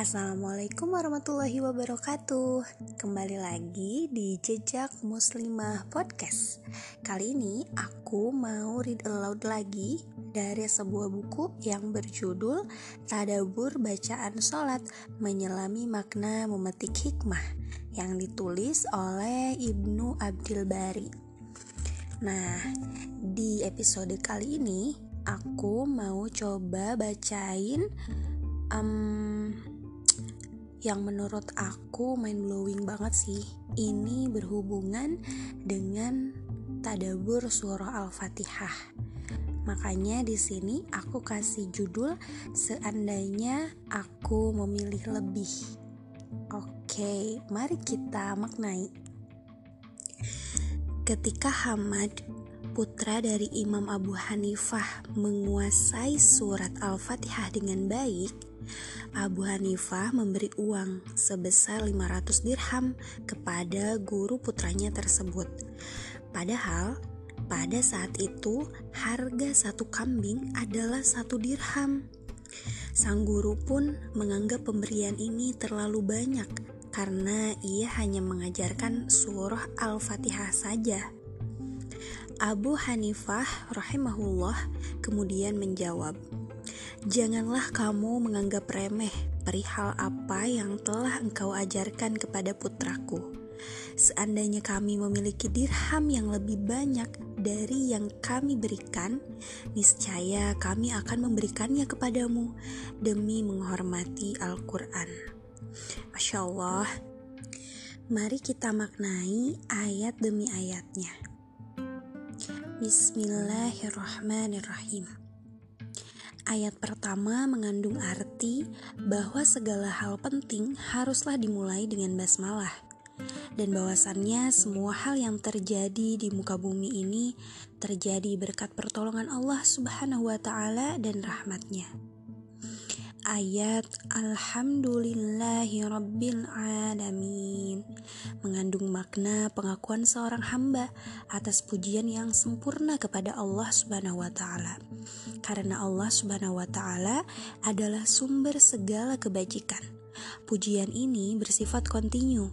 Assalamualaikum warahmatullahi wabarakatuh. Kembali lagi di Jejak Muslimah Podcast. Kali ini aku mau read aloud lagi Dari sebuah buku yang berjudul Tadabur Bacaan Sholat Menyelami Makna Memetik Hikmah Yang ditulis oleh Ibnu Abdil Bari. Nah, di episode kali ini Aku mau coba bacain um, yang menurut aku mind blowing banget sih. Ini berhubungan dengan tadabur surah Al-Fatihah. Makanya di sini aku kasih judul seandainya aku memilih lebih. Oke, mari kita maknai. Ketika Hamad, putra dari Imam Abu Hanifah, menguasai surat Al-Fatihah dengan baik, Abu Hanifah memberi uang sebesar 500 dirham kepada guru putranya tersebut. Padahal pada saat itu harga satu kambing adalah satu dirham. Sang guru pun menganggap pemberian ini terlalu banyak karena ia hanya mengajarkan surah Al-Fatihah saja. Abu Hanifah rahimahullah kemudian menjawab, Janganlah kamu menganggap remeh perihal apa yang telah engkau ajarkan kepada putraku. Seandainya kami memiliki dirham yang lebih banyak dari yang kami berikan, niscaya kami akan memberikannya kepadamu demi menghormati Al-Quran. Masya Allah, mari kita maknai ayat demi ayatnya. Bismillahirrahmanirrahim. Ayat pertama mengandung arti bahwa segala hal penting haruslah dimulai dengan basmalah. Dan bahwasannya semua hal yang terjadi di muka bumi ini terjadi berkat pertolongan Allah Subhanahu wa taala dan rahmatnya ayat Alhamdulillahi Rabbil Alamin mengandung makna pengakuan seorang hamba atas pujian yang sempurna kepada Allah Subhanahu wa taala. Karena Allah Subhanahu wa taala adalah sumber segala kebajikan. Pujian ini bersifat kontinu,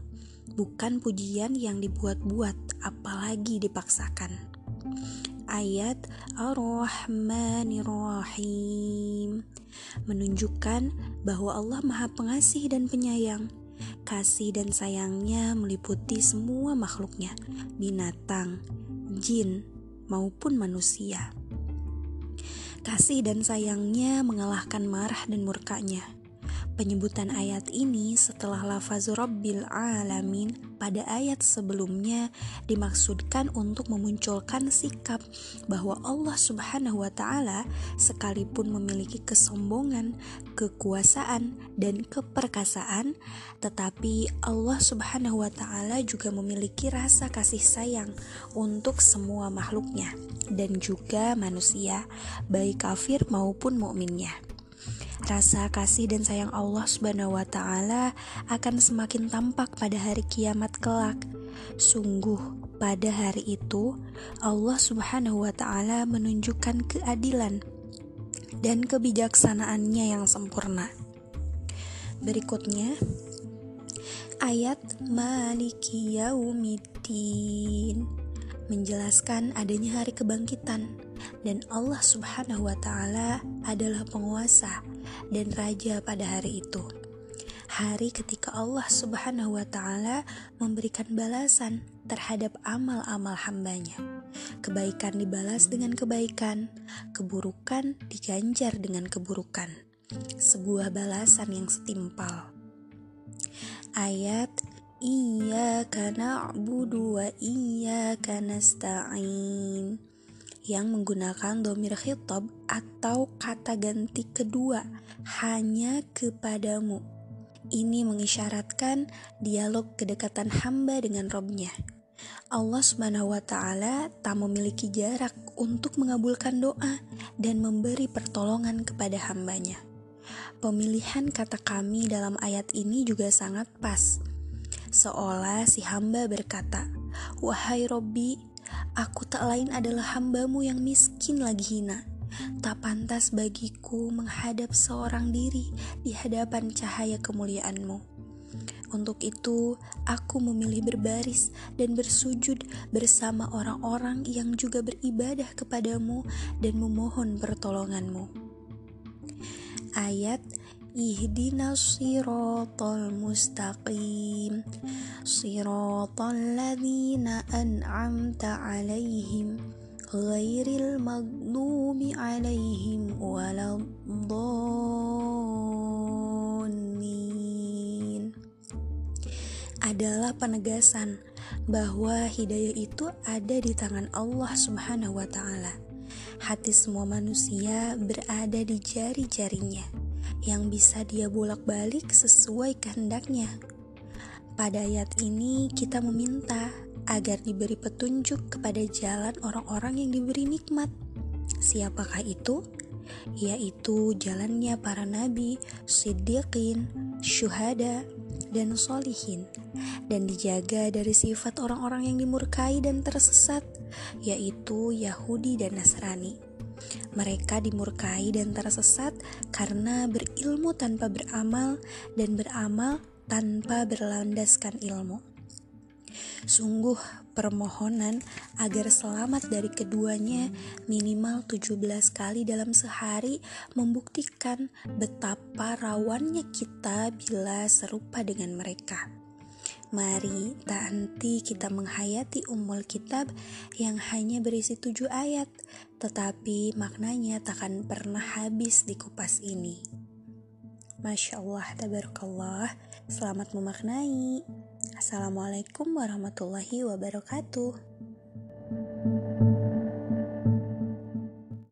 bukan pujian yang dibuat-buat apalagi dipaksakan. Ayat Ar-Rahmanir-Rahim menunjukkan bahwa Allah Maha Pengasih dan Penyayang. Kasih dan sayangnya meliputi semua makhluknya, binatang, jin, maupun manusia. Kasih dan sayangnya mengalahkan marah dan murkanya. Penyebutan ayat ini setelah lafaz Rabbil Alamin pada ayat sebelumnya dimaksudkan untuk memunculkan sikap bahwa Allah Subhanahu wa taala sekalipun memiliki kesombongan, kekuasaan dan keperkasaan, tetapi Allah Subhanahu wa taala juga memiliki rasa kasih sayang untuk semua makhluknya dan juga manusia, baik kafir maupun mukminnya. Rasa kasih dan sayang Allah Subhanahu wa taala akan semakin tampak pada hari kiamat kelak. Sungguh, pada hari itu Allah Subhanahu wa taala menunjukkan keadilan dan kebijaksanaannya yang sempurna. Berikutnya ayat Maliki Yaumiddin menjelaskan adanya hari kebangkitan dan Allah Subhanahu wa taala adalah penguasa dan raja pada hari itu. Hari ketika Allah Subhanahu wa taala memberikan balasan terhadap amal-amal hambanya. Kebaikan dibalas dengan kebaikan, keburukan diganjar dengan keburukan. Sebuah balasan yang setimpal. Ayat Iyyaka na'budu wa iyyaka nasta'in yang menggunakan domir khitab atau kata ganti kedua hanya kepadamu. Ini mengisyaratkan dialog kedekatan hamba dengan Robnya. Allah Subhanahu wa Ta'ala tak memiliki jarak untuk mengabulkan doa dan memberi pertolongan kepada hambanya. Pemilihan kata kami dalam ayat ini juga sangat pas. Seolah si hamba berkata, "Wahai Robbi, Aku tak lain adalah hambamu yang miskin lagi hina. Tak pantas bagiku menghadap seorang diri di hadapan cahaya kemuliaanmu. Untuk itu, aku memilih berbaris dan bersujud bersama orang-orang yang juga beribadah kepadamu dan memohon pertolonganmu. Ayat Ihdina siratal mustaqim Siratal ladhina an'amta alaihim Ghairil maghdubi alaihim waladhdallin Adalah penegasan bahwa hidayah itu ada di tangan Allah Subhanahu wa taala. Hati semua manusia berada di jari-jarinya yang bisa dia bolak-balik sesuai kehendaknya. Pada ayat ini, kita meminta agar diberi petunjuk kepada jalan orang-orang yang diberi nikmat. Siapakah itu? Yaitu jalannya para nabi, siddiqin, syuhada, dan solihin, dan dijaga dari sifat orang-orang yang dimurkai dan tersesat, yaitu Yahudi dan Nasrani. Mereka dimurkai dan tersesat karena berilmu tanpa beramal dan beramal tanpa berlandaskan ilmu. Sungguh permohonan agar selamat dari keduanya minimal 17 kali dalam sehari membuktikan betapa rawannya kita bila serupa dengan mereka. Mari tak henti kita menghayati umul kitab yang hanya berisi tujuh ayat, tetapi maknanya takkan pernah habis di kupas ini. Masya Allah, tabarakallah, selamat memaknai. Assalamualaikum warahmatullahi wabarakatuh.